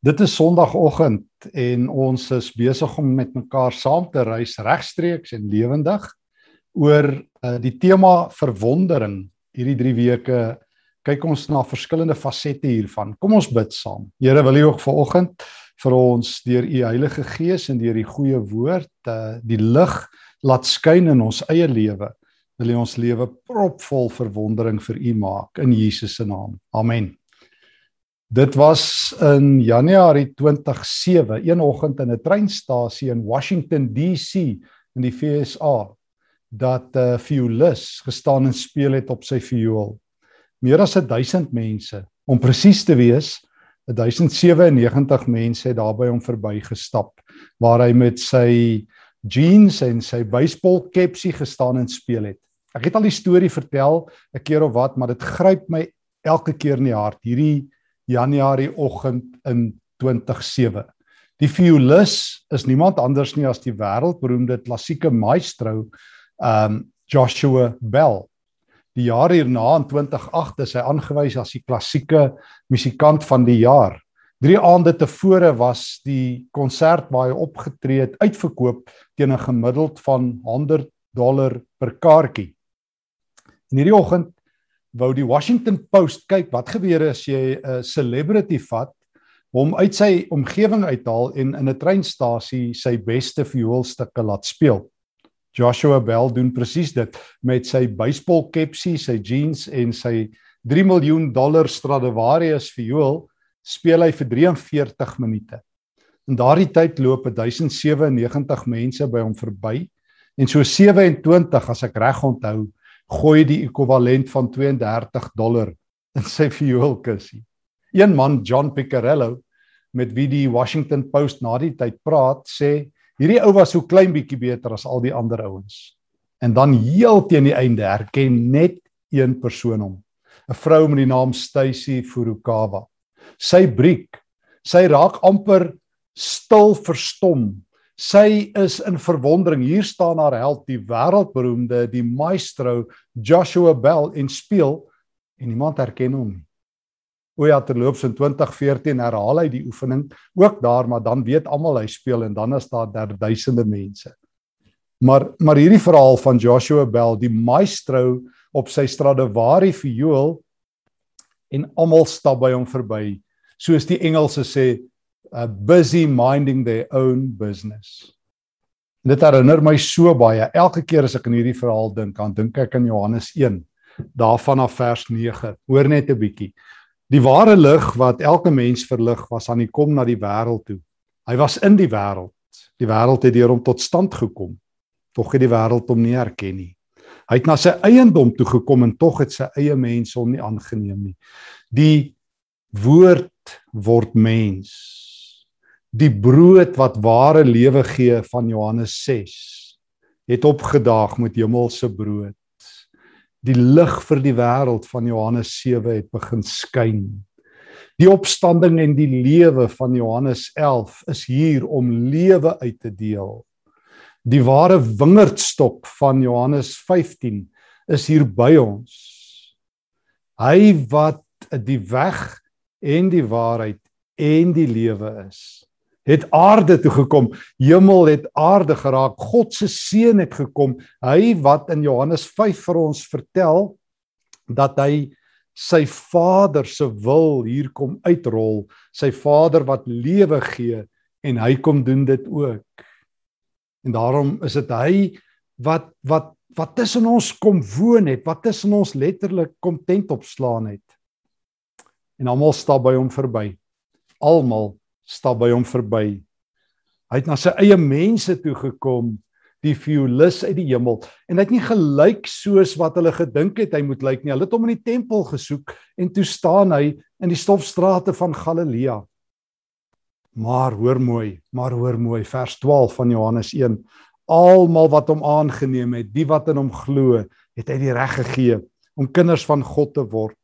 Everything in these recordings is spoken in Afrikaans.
Dit is Sondagoggend en ons is besig om met mekaar saam te reis regstreeks en lewendig oor uh, die tema verwondering. Hierdie 3 weke kyk ons na verskillende fasette hiervan. Kom ons bid saam. Here, wil U ook vanoggend vir ons deur U Heilige Gees en deur die goeie woord uh, die lig laat skyn in ons eie lewe. Wil U ons lewe propvol verwondering vir U maak in Jesus se naam. Amen. Dit was in Januarie 2007, een oggend in 'n treinstasie in Washington DC in die VSA dat 'n uh, violis gestaan en speel het op sy viool. Meer as 1000 mense, om presies te wees, 1097 mense het daarby hom verbygestap waar hy met sy jeans en sy baseball kepsie gestaan en speel het. Ek het al die storie vertel 'n keer of wat, maar dit gryp my elke keer in die hart. Hierdie Januarie oggend in 2007. Die violis is niemand anders nie as die wêreldberoemde klassieke maestro um Joshua Bell. Die jaar hierna in 2008 is hy aangewys as die klassieke musikant van die jaar. 3 aande tevore was die konsert waar hy opgetree het uitverkoop teen 'n gemiddeld van 100 dollar per kaartjie. In hierdie oggend wou die Washington Post kyk wat gebeur as jy 'n celebrity vat hom uit sy omgewing uithaal en in 'n treinstasie sy beste vioolstukke laat speel. Joshua Bell doen presies dit met sy baseball kepsie, sy jeans en sy 3 miljoen dollar Stradivarius viool speel hy vir 43 minute. In daardie tyd loop 1097 mense by hom verby en so 27 as ek reg onthou gooi die ekwivalent van 32 dollar in sy vioolkussie. Een man, John Piccarello, met wie die Washington Post na die tyd praat, sê hierdie ou was so klein bietjie beter as al die ander ouens. En dan heel teen die einde herken net een persoon hom. 'n Vrou met die naam Stacy Furukawa. Sy briek, sy raak amper stil verstom Sy is in verwondering. Hier staan haar held, die wêreldberoemde, die maestro Joshua Bell en speel en niemand herken hom nie. O ja, terloops in 2014 herhaal hy die oefening ook daar, maar dan weet almal hy speel en dan is daar duisende mense. Maar maar hierdie verhaal van Joshua Bell, die maestro op sy Stradivari viool en almal stap by hom verby. Soos die Engelse sê, uh, busy minding their own business. En dit herinner my so baie. Elke keer as ek aan hierdie verhaal dink, dan dink ek aan Johannes 1, daarvan af vers 9. Hoor net 'n bietjie. Die ware lig wat elke mens verlig was aan die kom na die wêreld toe. Hy was in die wêreld. Die wêreld het deur hom tot stand gekom. Tog het die wêreld hom nie erken nie. Hy het na sy eiendom toe gekom en tog het sy eie mense hom nie aangeneem nie. Die woord word mens die brood wat ware lewe gee van Johannes 6 het opgedaag met hemelse brood. Die lig vir die wêreld van Johannes 7 het begin skyn. Die opstanding en die lewe van Johannes 11 is hier om lewe uit te deel. Die ware wingerdstok van Johannes 15 is hier by ons. Hy wat die weg en die waarheid en die lewe is het aarde toe gekom. Hemel het aarde geraak. God se seun het gekom. Hy wat in Johannes 5 vir ons vertel dat hy sy Vader se wil hier kom uitrol, sy Vader wat lewe gee en hy kom doen dit ook. En daarom is dit hy wat wat wat tussen ons kom woon het, wat tussen ons letterlik kom tent opslaan het. En almal stap by hom verby. Almal stap by hom verby. Hy het na sy eie mense toe gekom, die violis uit die hemel, en hy het nie gelyk soos wat hulle gedink het hy moet lyk nie. Hulle het hom in die tempel gesoek en toe staan hy in die stofstrate van Galilea. Maar hoor mooi, maar hoor mooi vers 12 van Johannes 1. Almal wat hom aangeneem het, die wat in hom glo, het hy die reg gegee om kinders van God te word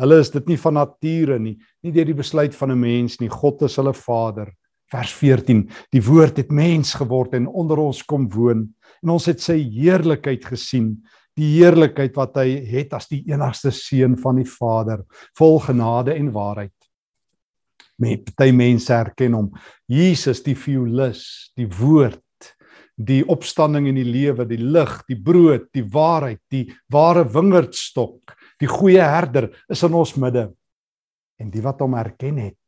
Hulle is dit nie van nature nie, nie deur die besluit van 'n mens nie. God is hulle Vader. Vers 14. Die woord het mens geword en onder ons kom woon en ons het sy heerlikheid gesien, die heerlikheid wat hy het as die enigste seun van die Vader, vol genade en waarheid. Met party mense herken hom Jesus die violis, die woord, die opstanding in die lewe, die lig, die brood, die waarheid, die ware wingerdstok, die goeie herder is in ons midde. En die wat hom erken het,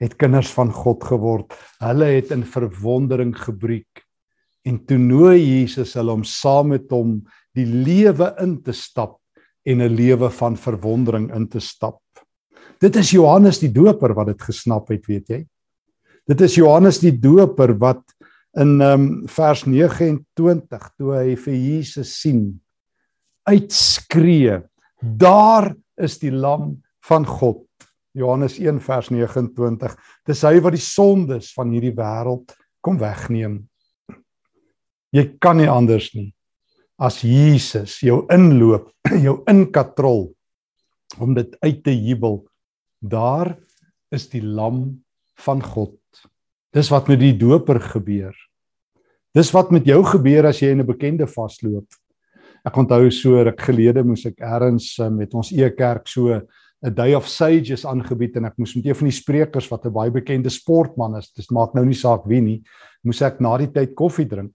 het kinders van God geword. Hulle het in verwondering gebreek. En toe nooi Jesus hulle om saam met hom die lewe in te stap en 'n lewe van verwondering in te stap. Dit is Johannes die Doper wat dit gesnap het, weet jy? Dit is Johannes die Doper wat in um, vers 29 toe hy vir Jesus sien uitskree daar is die lam van God. Johannes 1 vers 29 dis hy wat die sondes van hierdie wêreld kom wegneem. Jy kan nie anders nie. As Jesus jou inloop jou inkatrol om dit uit te jubel daar is die lam van God. Dis wat met die doper gebeur. Dis wat met jou gebeur as jy in 'n bekende vasloop. Ek onthou so ruk gelede moes ek eers eh, met ons e-kerk so 'n day of sages aangebied en ek moes met een van die sprekers wat 'n baie bekende sportman is, dis maak nou nie saak wie nie, moes ek na die tyd koffie drink.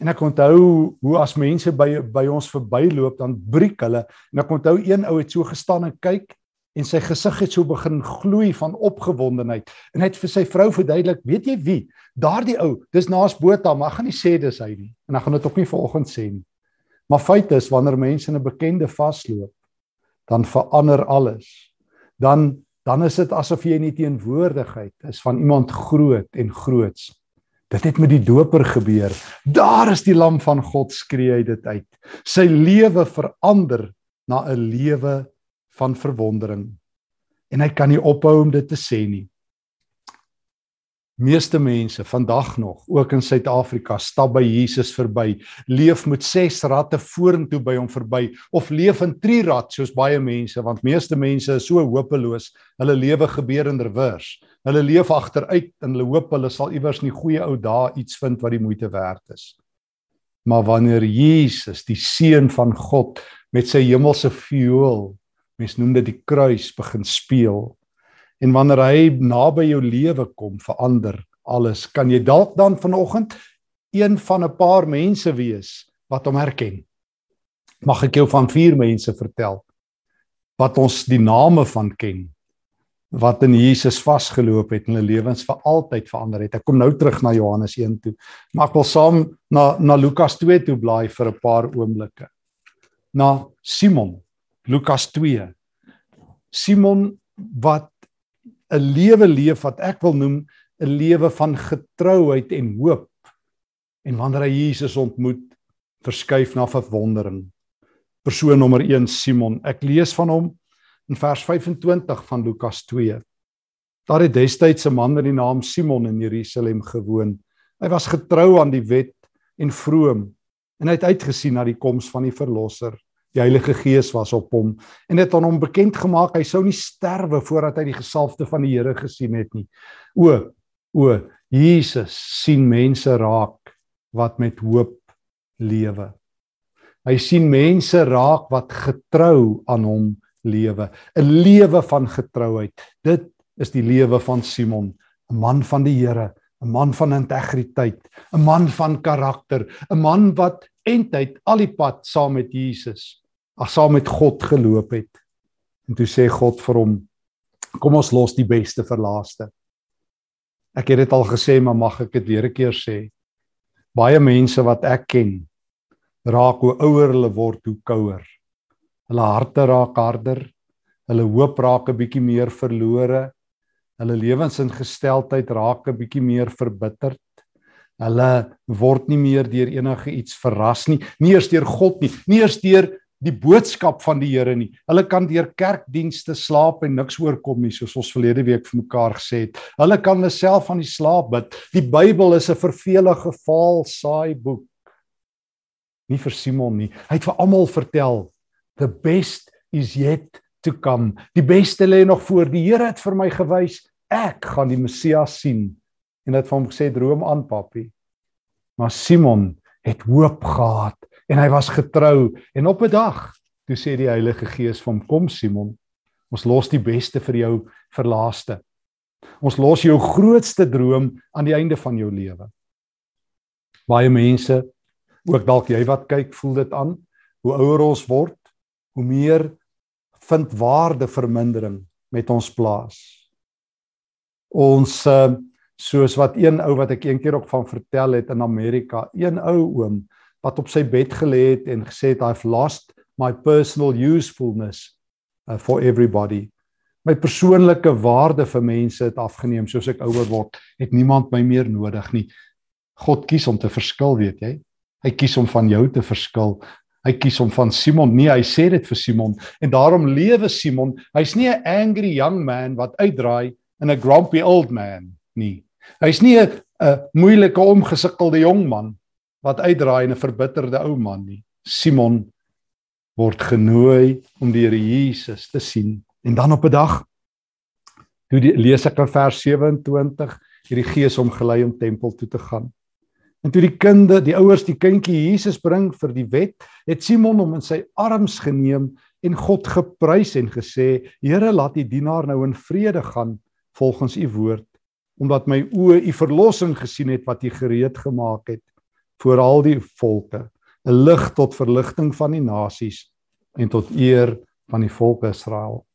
En ek onthou hoe as mense by by ons verbyloop dan breek hulle en ek onthou een ou het so gestaan en kyk en sy gesig het so begin gloei van opgewondenheid en hy het vir sy vrou verduidelik weet jy wie daardie ou dis naas Botha maar ek gaan nie sê dis hy nie en ek gaan dit ook nie vanoggend sê nie maar feit is wanneer mense in 'n bekende vasloop dan verander alles dan dan is dit asof jy in die teenwoordigheid is van iemand groot en groots dit het met die doper gebeur daar is die lam van God skree hy dit uit sy lewe verander na 'n lewe van verwondering. En hy kan nie ophou om dit te sê nie. Meeste mense vandag nog, ook in Suid-Afrika, stap by Jesus verby, leef met ses ratte vorentoe by hom verby of leef in drie rat soos baie mense, want meeste mense is so hopeloos, hulle lewe gebeur in revers. Hulle leef agteruit en hulle hoop hulle sal iewers in die goeie ou dae iets vind wat die moeite werd is. Maar wanneer Jesus, die seun van God, met sy hemelse viool mens noem dit die kruis begin speel en wanneer hy naby jou lewe kom verander alles kan jy dalk dan vanoggend een van 'n paar mense wees wat hom herken mag ek jou van vier mense vertel wat ons die name van ken wat in Jesus vasgeloop het en hulle lewens vir altyd verander het. Ek kom nou terug na Johannes 1 toe. Maar ek wil saam na na Lukas 2 toe blaai vir 'n paar oomblikke. Na Simon Lukas 2. Simon wat 'n lewe leef wat ek wil noem 'n lewe van getrouheid en hoop. En wanneer hy Jesus ontmoet, verskuif na verwondering. Persoon nommer 1 Simon. Ek lees van hom in vers 25 van Lukas 2. Daar het destyds 'n man met die naam Simon in Jerusalem gewoon. Hy was getrou aan die wet en vroom en hy het uitgesien na die koms van die verlosser. Die Heilige Gees was op hom en het aan hom bekend gemaak hy sou nie sterwe voordat hy die gesalfde van die Here gesien het nie. O, o, Jesus sien mense raak wat met hoop lewe. Hy sien mense raak wat getrou aan hom lewe, 'n lewe van getrouheid. Dit is die lewe van Simon, 'n man van die Here, 'n man van integriteit, 'n man van karakter, 'n man wat eintlik al die pad saam met Jesus saam met God geloop het. En toe sê God vir hom: "Kom ons los die beste vir laaste." Ek het dit al gesê, maar mag ek dit weer 'n keer sê? Baie mense wat ek ken, raak hoe ouer hulle word, hoe kouer. Hulle harte raak harder. Hulle hoop raak 'n bietjie meer verlore. Hulle lewensingesteldheid raak 'n bietjie meer verbitterd. Hulle word nie meer deur enige iets verras nie, nie eers deur God nie, nie eers deur die boodskap van die Here nie. Hulle kan deur kerkdienste slaap en niks oorkom nie, soos ons verlede week vir mekaar gesê het. Hulle kan hulle self van die slaap bid. Die Bybel is 'n vervelige faal saai boek. Nie vir Simon nie. Hy het vir almal vertel the best is yet to come. Die beste lê nog voor. Die Here het vir my gewys ek gaan die Messias sien en het vir hom gesê droom aan papie. Maar Simon het hoop gehad en hy was getrou en op 'n dag toe sê die Heilige Gees vir hom kom Simon ons los die beste vir jou vir laaste Ons los jou grootste droom aan die einde van jou lewe. Baie mense, ook dalk jy wat kyk, voel dit aan. Hoe ouer ons word, hoe meer vind waarde vermindering met ons plaas. Ons uh, soos wat een ou wat ek eendag ook van vertel het in Amerika, een ou oom wat op sy bed gelê het en gesê het I've lost my personal usefulness uh, for everybody. My persoonlike waarde vir mense het afgeneem soos ek ouer word, het niemand my meer nodig nie. God kies om te verskil, weet jy? Hy kies om van jou te verskil. Hy kies om van Simon. Nee, hy sê dit vir Simon en daarom lewe Simon. Hy's nie 'n angry young man wat uitdraai in 'n grumpy old man nie. Hy's nie 'n moeilike omgesukkelde jong man wat uitdraai in 'n verbitterde ou man nie. Simon word genooi om die Here Jesus te sien. En dan op 'n dag toe die lees ek in vers 27 hierdie gees hom gelei om tempel toe te gaan. En toe die kinde, die ouers die kindjie Jesus bring vir die wet, het Simon hom in sy arms geneem en God geprys en gesê: "Here, laat u dienaar nou in vrede gaan volgens u woord, omdat my oë u verlossing gesien het wat u gereed gemaak het vir al die volke, 'n lig tot verligting van die nasies en tot eer van die volk Israel."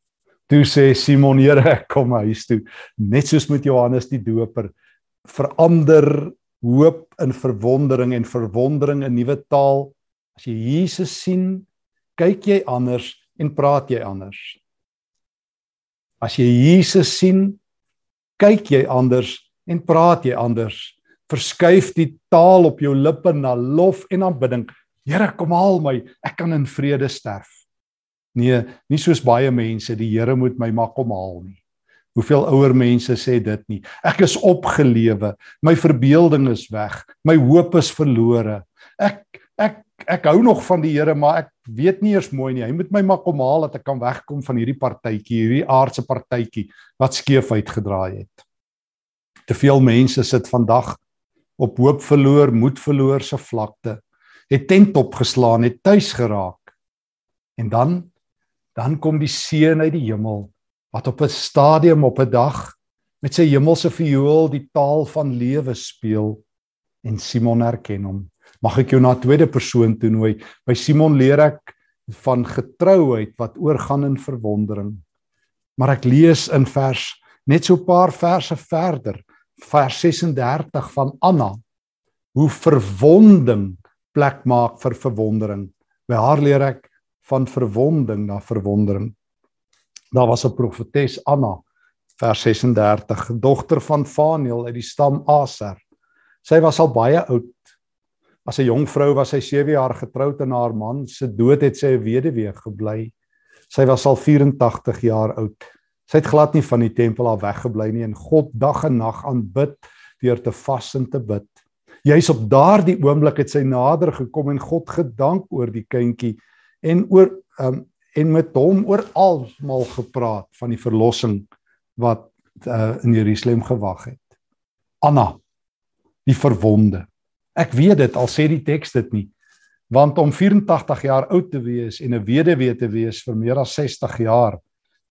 Toe sê Simon: "Here, ek kom huis toe, net soos met Johannes die Doper, verander hoop in verwondering en verwondering in nuwe taal. As jy Jesus sien, kyk jy anders en praat jy anders. As jy Jesus sien, kyk jy anders en praat jy anders. Verskuif die taal op jou lippe na lof en aanbidding. Here, kom haal my, ek kan in vrede sterf. Nee, nie soos baie mense, die Here moet my maar kom haal nie. Hoeveel ouer mense sê dit nie. Ek is opgelewe. My verbeelding is weg. My hoop is verlore. Ek ek ek hou nog van die Here, maar ek weet nie eers mooi nie. Hy moet my maar kom haal dat ek kan wegkom van hierdie partytjie, hierdie aardse partytjie wat skeef uitgedraai het. Te veel mense sit vandag op hoop verloor, moed verloor se vlakte. Het tent opgeslaan, het tuis geraak. En dan dan kom die seën uit die hemel wat op 'n stadium op 'n dag met sy hemelse viool die taal van lewe speel en Simon herken hom. Mag ek jou na tweede persoon toenooi. By Simon leer ek van getrouheid wat oorgaan in verwondering. Maar ek lees in vers net so 'n paar verse verder, vers 36 van Anna, hoe verwonding plek maak vir verwondering. By haar leer ek van verwonding na verwondering. Daar was 'n profetes Anna vers 36, dogter van Faniel uit die stam Aser. Sy was al baie oud. As 'n jong vrou was sy 7 jaar getroud en haar man se dood het sy 'n weduwee gebly. Sy was al 84 jaar oud. Sy het glad nie van die tempel af weggebly nie en God dag en nag aanbid deur te vas en te bid. Juis op daardie oomblik het sy nader gekom en God gedank oor die kindjie en oor um, en met hom oor almal gepraat van die verlossing wat uh, in Jerusalem gewag het. Anna, die verwonde. Ek weet dit al sê die teks dit nie. Want om 84 jaar oud te wees en 'n weduwee te wees vir meer as 60 jaar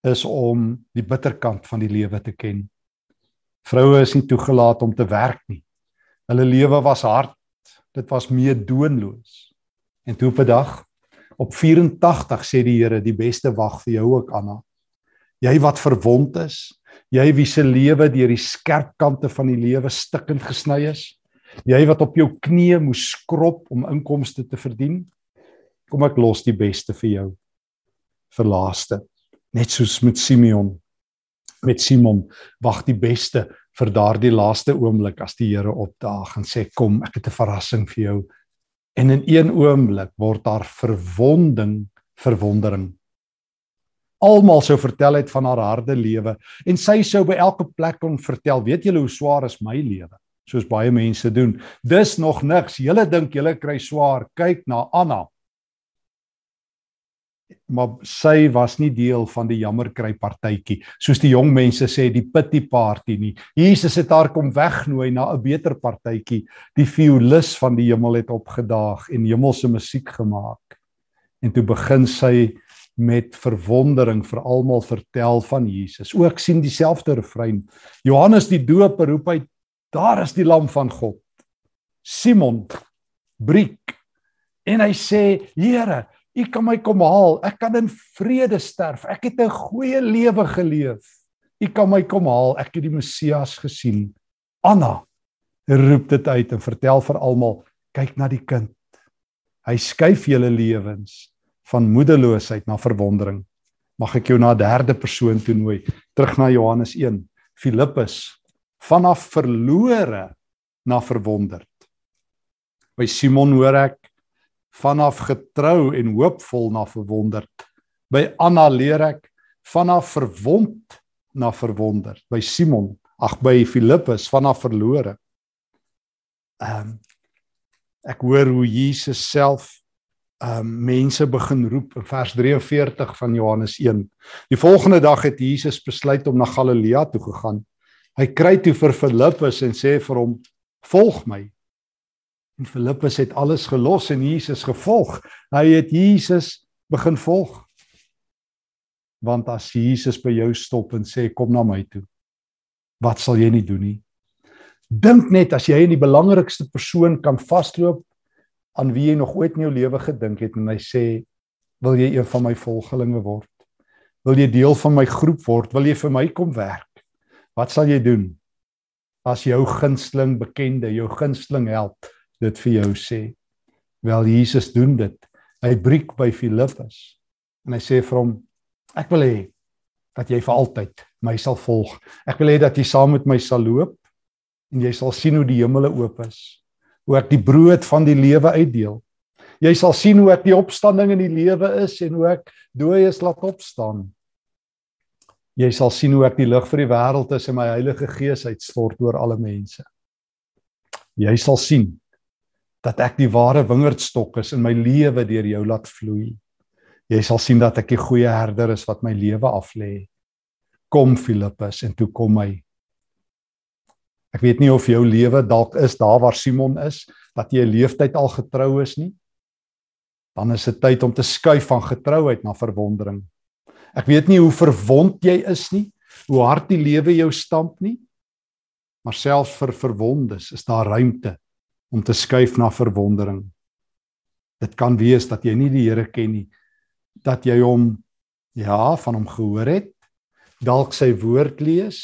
is om die bitterkant van die lewe te ken. Vroue is nie toegelaat om te werk nie. Hulle lewe was hard. Dit was meedoenloos. En toe op 'n dag Op 84 sê die Here, die beste wag vir jou ook Anna. Jy wat verwond is, jy wie se lewe deur die skerp kante van die lewe stikkend gesny is, jy wat op jou knieë moes skrob om inkomste te verdien, kom ek los die beste vir jou. Vir laaste, net soos met Simeon, met Simon, wag die beste vir daardie laaste oomblik as die Here opdaag en sê kom, ek het 'n verrassing vir jou En in een oomblik word daar verwonding, verwondering. Almal sou vertel uit van haar harde lewe en sy sou by elke plek kon vertel, weet julle hoe swaar is my lewe? Soos baie mense doen. Dis nog niks. Julle dink julle kry swaar. Kyk na Anna maar sy was nie deel van die jammerkry partytjie soos die jong mense sê die pity party nie Jesus het haar kom wegnooi na 'n beter partytjie die violis van die hemel het opgedaag en hemelse musiek gemaak en toe begin sy met verwondering vir almal vertel van Jesus. Ook sien dieselfde refrein. Johannes die Doper roep hy: "Daar is die lam van God." Simon briek en hy sê: "Here, U kan my kom haal. Ek kan in vrede sterf. Ek het 'n goeie lewe geleef. U kan my kom haal. Ek het die Messias gesien." Anna roep dit uit en vertel vir almal: "Kyk na die kind. Hy skuif julle lewens van moedeloosheid na verwondering. Mag ek jou na 'n derde persoon toenooi, terug na Johannes 1. Filippus vanaf verlore na verwonderd. By Simon hoor ek vanaf getrou en hoopvol na verwonderd. By Anna leer ek vanaf verwond na verwonderd. By Simon, ag by Filippus vanaf verlore. Ehm um, ek hoor hoe Jesus self um mense begin roep in vers 43 van Johannes 1. Die volgende dag het Jesus besluit om na Galilea toe gegaan. Hy kry toe vir Filippus en sê vir hom: "Volg my." En Filippus het alles gelos en Jesus gevolg. Hy het Jesus begin volg. Want as Jesus by jou stop en sê kom na my toe, wat sal jy nie doen nie? Dink net as jy in die belangrikste persoon kan vasloop aan wie jy nog ooit in jou lewe gedink het en hy sê wil jy een van my volgelinge word? Wil jy deel van my groep word? Wil jy vir my kom werk? Wat sal jy doen? As jou gunsteling bekende, jou gunsteling held dit vir jou sê. Wel Jesus doen dit. Hy breek by Filippus en hy sê vir hom ek wil hê dat jy vir altyd my sal volg. Ek wil hê dat jy saam met my sal loop en jy sal sien hoe die hemele oop is hoe ek die brood van die lewe uitdeel. Jy sal sien hoe ek die opstanding in die lewe is en hoe ek dooies laat opstaan. Jy sal sien hoe ek die lig vir die wêreld is en my Heilige Gees uitstort oor alle mense. Jy sal sien dat ek die ware wingerdstok is en my lewe deur jou laat vloei. Jy sal sien dat ek die goeie herder is wat my lewe aflê. Kom Filippus en toe kom hy Ek weet nie of jou lewe dalk is daar waar Simon is, dat jy 'n leeftyd al getrou is nie. Dan is dit tyd om te skuif van getrouheid na verwondering. Ek weet nie hoe verwond jy is nie, hoe hard die lewe jou stamp nie. Maar selfs vir verwondes is daar ruimte om te skuif na verwondering. Dit kan wees dat jy nie die Here ken nie, dat jy hom ja, van hom gehoor het, dalk sy woord lees,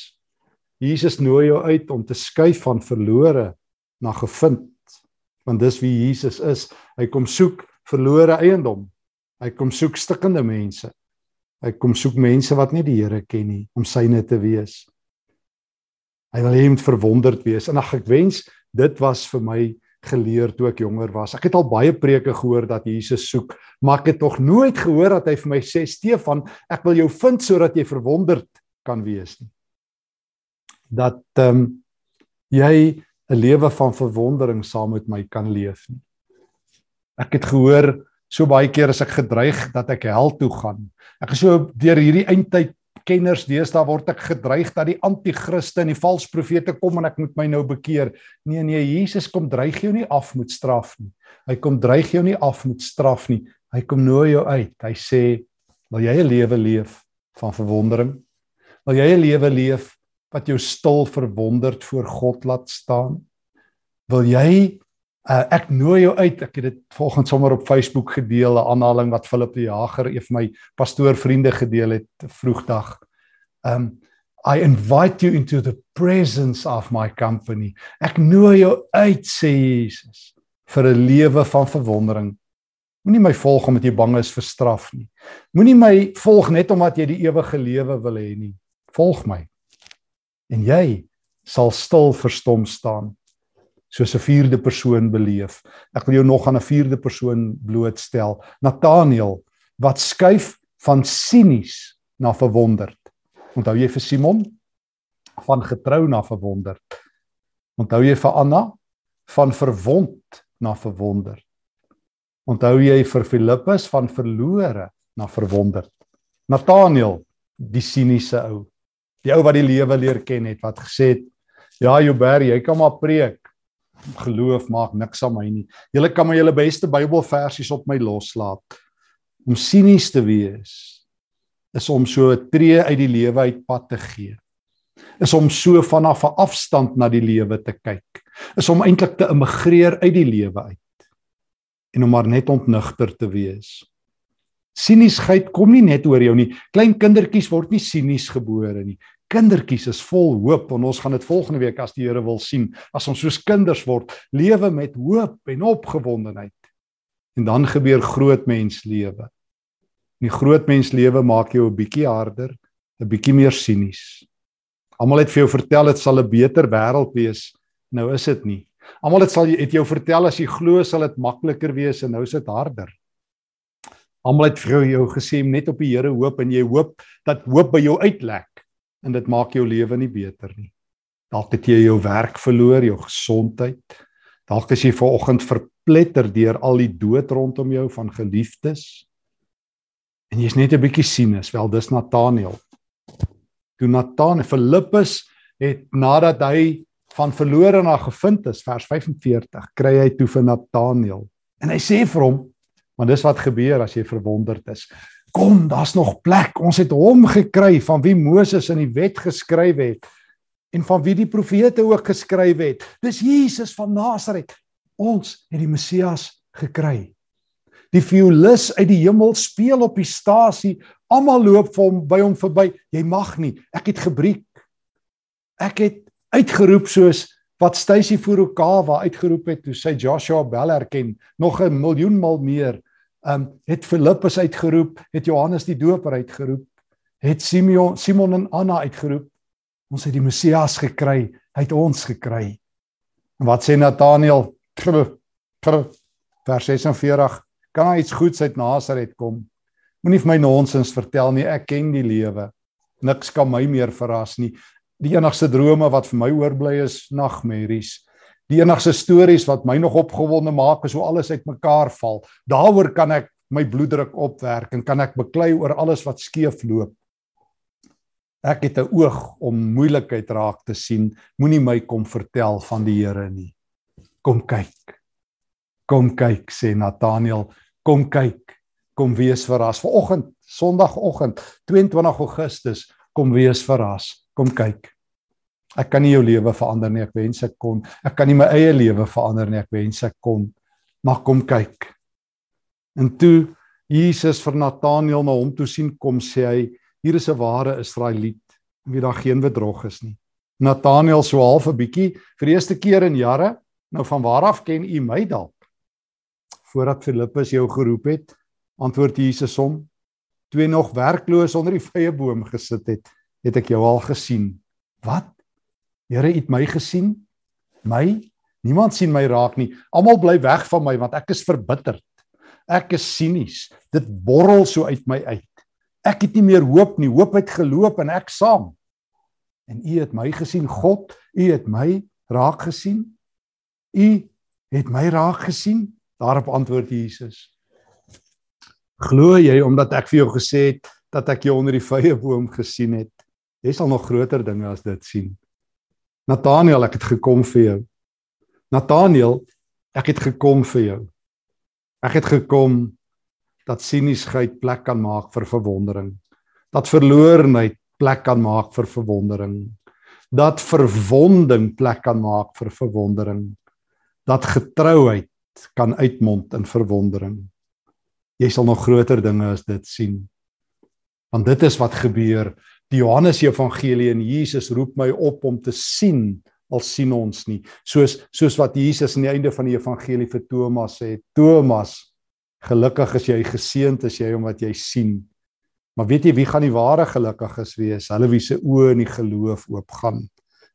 Jesus nooi jou uit om te skuif van verlore na gevind. Want dis wie Jesus is. Hy kom soek verlore eiendom. Hy kom soek stikkende mense. Hy kom soek mense wat nie die Here ken nie om syne te wees. Hy wil hê jy moet verwonderd wees. En ag ek wens dit was vir my geleer toe ek jonger was. Ek het al baie preke gehoor dat Jesus soek, maar ek het nog nooit gehoor dat hy vir my sê Stefan, ek wil jou vind sodat jy verwonderd kan wees nie dat ehm um, jy 'n lewe van verwondering saam met my kan leef nie. Ek het gehoor so baie keer as ek gedreig dat ek hel toe gaan. Ek is so deur hierdie eindtyd kenners deesdae word ek gedreig dat die anti-kriste en die valse profete kom en ek moet my nou bekeer. Nee nee, Jesus kom dreig jou nie af met straf nie. Hy kom dreig jou nie af met straf nie. Hy kom nooi jou uit. Hy sê, "Wil jy 'n lewe leef van verwondering? Wil jy 'n lewe leef wat jou stil verwonderd voor God laat staan? Wil jy uh, ek nooi jou uit. Ek het dit volgens sommer op Facebook gedeel, 'n aanhaling wat Philip die Jager, een van my pastoorvriende gedeel het vroegdag. Um I invite you into the presence of my company. Ek nooi jou uit, sê Jesus, vir 'n lewe van verwondering. Moenie my volg omdat jy bang is vir straf nie. Moenie my volg net omdat jy die ewige lewe wil hê nie. Volg my en jy sal stil verstom staan soos 'n vierde persoon beleef. Ek wil jou nog aan 'n vierde persoon blootstel. Nathaniel wat skuif van sinies na verwonderd. Onthou jy vir Simon van getrou na verwonderd. Onthou jy vir Anna van verwond na verwonderd. Onthou jy vir Filippus van verlore na verwonderd. Nathaniel die siniese ou die ou wat die lewe leer ken het wat gesê het ja Joubert jy kan maar preek geloof maak niks aan my nie julle kan maar julle beste Bybelversies op my loslaat Om sinies te wees is om so 'n tree uit die lewe uit pad te gee. Is om so vanaf 'n afstand na die lewe te kyk. Is om eintlik te immigreer uit die lewe uit en om maar net ontnigter te wees. Siniesheid kom nie net oor jou nie. Klein kindertjies word nie sinies gebore nie. Kindertjies is vol hoop en ons gaan dit volgende week as die Here wil sien, as ons soos kinders word, lewe met hoop en opgewondenheid. En dan gebeur groot mens lewe. Die groot mens lewe maak jou 'n bietjie harder, 'n bietjie meer sinies. Almal het vir jou vertel dit sal 'n beter wêreld wees. Nou is dit nie. Almal het sal het jou vertel as jy glo sal dit makliker wees en nou is dit harder. Almal het vir jou gesê net op die Here hoop en jy hoop dat hoop by jou uitlek en dit maak jou lewe nie beter nie. Dalk het jy jou werk verloor, jou gesondheid. Dalk is jy ver oggend verpletter deur al die dood rondom jou van geliefdes. En jy's net 'n bietjie sinus, wel dis Nathaniel. Toe Nathaniel Filippus het nadat hy van verlore na gevind is, vers 45, kry hy toe vir Nathaniel. En hy sê vir hom, maar dis wat gebeur as jy verwonderd is. Kom, daar's nog plek. Ons het hom gekry van wie Moses in die wet geskryf het en van wie die profete ook geskryf het. Dis Jesus van Nasaret. Ons het die Messias gekry. Die violis uit die hemel speel op die stasie. Almal loop vir hom by hom verby. Jy mag nie. Ek het gebreek. Ek het uitgeroep soos wat Stacy Furukawa uitgeroep het toe sy Joshua Bell herken, nog 'n miljoen maal meer. Um het Filippus uitgeroep, het Johannes die Doper uitgeroep, het Simeon Simon en Anna uitgeroep. Ons het die Messias gekry, hy het ons gekry. En wat sê Nathaniel? Vers 46 kan daar iets goeds uit Nasaret kom. Moenie vir my nonsens vertel nie, ek ken die lewe. Niks kan my meer verras nie. Die enigste drome wat vir my oorbly is nagmerries. Die enigste stories wat my nog opgewonde maak is hoe alles uitmekaar val. Daaroor kan ek my bloeddruk opwerk en kan ek beklei oor alles wat skeef loop. Ek het 'n oog om moeilikheid raak te sien. Moenie my kom vertel van die Here nie. Kom kyk. Kom kyk sê Nathaniel, kom kyk. Kom wees verras. Vanoggend, Sondagoggend, 22 Augustus, kom wees verras. Kom kyk. Ek kan nie jou lewe verander nie, ek wens ek kon. Ek kan nie my eie lewe verander nie, ek wens ek kon. Maar kom kyk. En toe Jesus vir Nathaniel na hom toe sien kom, sê hy, hier is 'n ware Israeliet, wie daar geen bedrog is nie. Nathaniel so half 'n bietjie vir die eerste keer in jare, nou van waar af ken u my dalk? voordat Filippus jou geroep het, antwoord Jesus hom: "Toe nog werkloos onder die vrye boom gesit het, het ek jou al gesien." "Wat? Here, het my gesien? My? Niemand sien my raak nie. Almal bly weg van my want ek is verbitterd. Ek is sinies. Dit borrel so uit my uit. Ek het nie meer hoop nie. Hoop het geloop en ek saam. En U het my gesien, God. U het my raak gesien. U het my raak gesien. Daarop antwoord Jesus: Glo jy omdat ek vir jou gesê het dat ek jou onder die vrye boom gesien het? Jy sal nog groter dinge as dit sien. Nathaniel, ek het gekom vir jou. Nathaniel, ek het gekom vir jou. Ek het gekom dat siniesheid plek kan maak vir verwondering. Dat verlorenheid plek kan maak vir verwondering. Dat verwonding plek kan maak vir verwondering. Dat getrouheid kan uitmond in verwondering. Jy sal nog groter dinge as dit sien. Want dit is wat gebeur. Die Johannes Evangelie en Jesus roep my op om te sien al sien ons nie. Soos soos wat Jesus aan die einde van die evangelie vir Thomas sê, Thomas, gelukkig is jy geseënd as jy omdat jy sien. Maar weet jy wie gaan die ware gelukkiges wees? Hulle wie se oë in die geloof oopgaan.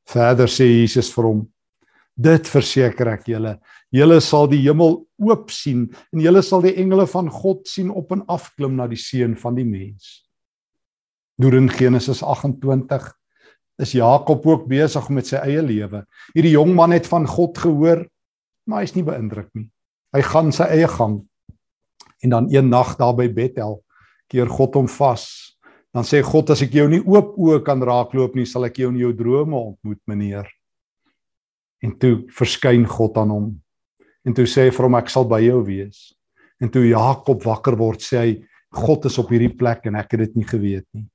Verder sê Jesus vir hom: Dit verseker ek julle, julle sal die hemel oop sien en julle sal die engele van God sien op en af klim na die seun van die mens. Deur in Genesis 28 is Jakob ook besig met sy eie lewe. Hierdie jong man het van God gehoor, maar hy's nie beïndruk nie. Hy gaan sy eie gang. En dan een nag daar by Bethel keer God hom vas. Dan sê God as ek jou nie oop oë kan raakloop nie, sal ek jou in jou drome ontmoet, meneer. En toe verskyn God aan hom. En toe sê hy vir hom ek sal by jou wees. En toe Jakob wakker word, sê hy God is op hierdie plek en ek het dit nie geweet nie.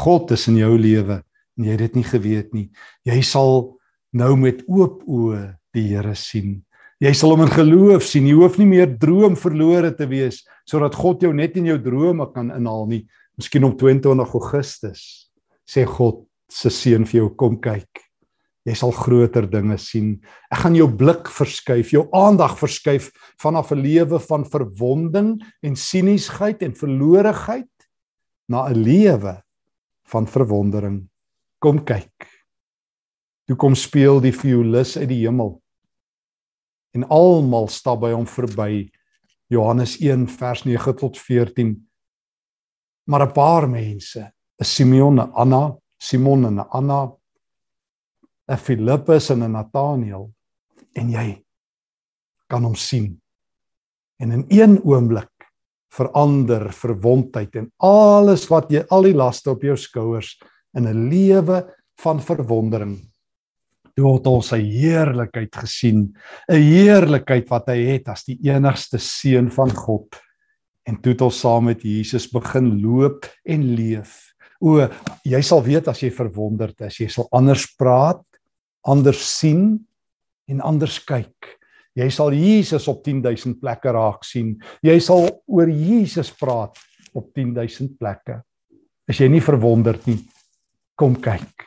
God is in jou lewe en jy het dit nie geweet nie. Jy sal nou met oop oë die Here sien. Jy sal hom in geloof sien. Jy hoef nie meer droom verlore te wees sodat God jou net in jou drome kan inhaal nie. Miskien op 22 Augustus sê God se seun vir jou kom kyk. Jy sal groter dinge sien. Ek gaan jou blik verskuif, jou aandag verskuif vanaf 'n lewe van verwonding en siniesheid en verloreheid na 'n lewe van verwondering. Kom kyk. Toe kom speel die violis uit die hemel. En almal stap by hom verby. Johannes 1 vers 9 tot 14. Maar 'n paar mense, 'n Simeon, 'n Anna, Simon en 'n Anna, 'n Filippus en 'n Nathaniel en jy kan hom sien. En in een oomblik verander verwondheid en alles wat jy al die laste op jou skouers in 'n lewe van verwondering. Toe het ons sy heerlikheid gesien, 'n heerlikheid wat hy het as die enigste seun van God. En toe het ons saam met Jesus begin loop en leef. O, jy sal weet as jy verwonderd is, jy sal anders praat, anders sien en anders kyk. Jy sal Jesus op 10000 plekke raak sien. Jy sal oor Jesus praat op 10000 plekke. As jy nie verwonderd nie, kom kyk.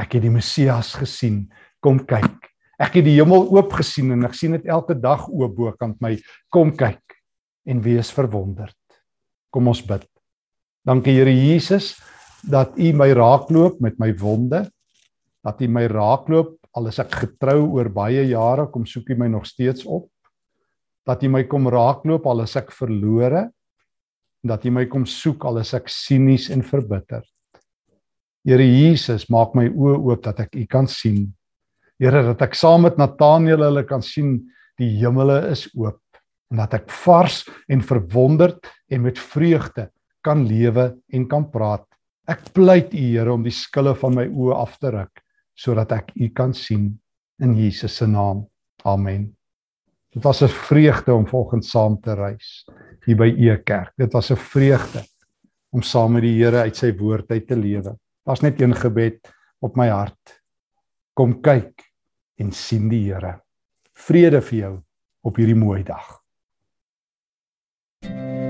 Ek het die Messias gesien. Kom kyk. Ek het die hemel oop gesien en ek sien dit elke dag oop bokant my. Kom kyk en wees verwonderd. Kom ons bid. Dankie Here Jesus dat U my raakloop met my wonde. Dat U my raakloop al is ek getrou oor baie jare, kom soek U my nog steeds op. Dat U my kom raakloop al is ek verlore. Dat U my kom soek al is ek sinies en verbitterd. Here Jesus, maak my oë oop dat ek U kan sien. Here, dat ek saam met Nathaniel hulle kan sien die hemele is oop en dat ek vars en verwonderd en met vreugde kan lewe en kan praat. Ek pleit U Here om die skille van my oë af te ruk sodat ek u kan sien in Jesus se naam. Amen. Dit was 'n vreugde om volgens saam te reis hier by E Kerk. Dit was 'n vreugde om saam met die Here uit sy woord uit te lewe. Daar's net een gebed op my hart. Kom kyk en sien die Here. Vrede vir jou op hierdie mooi dag. thank you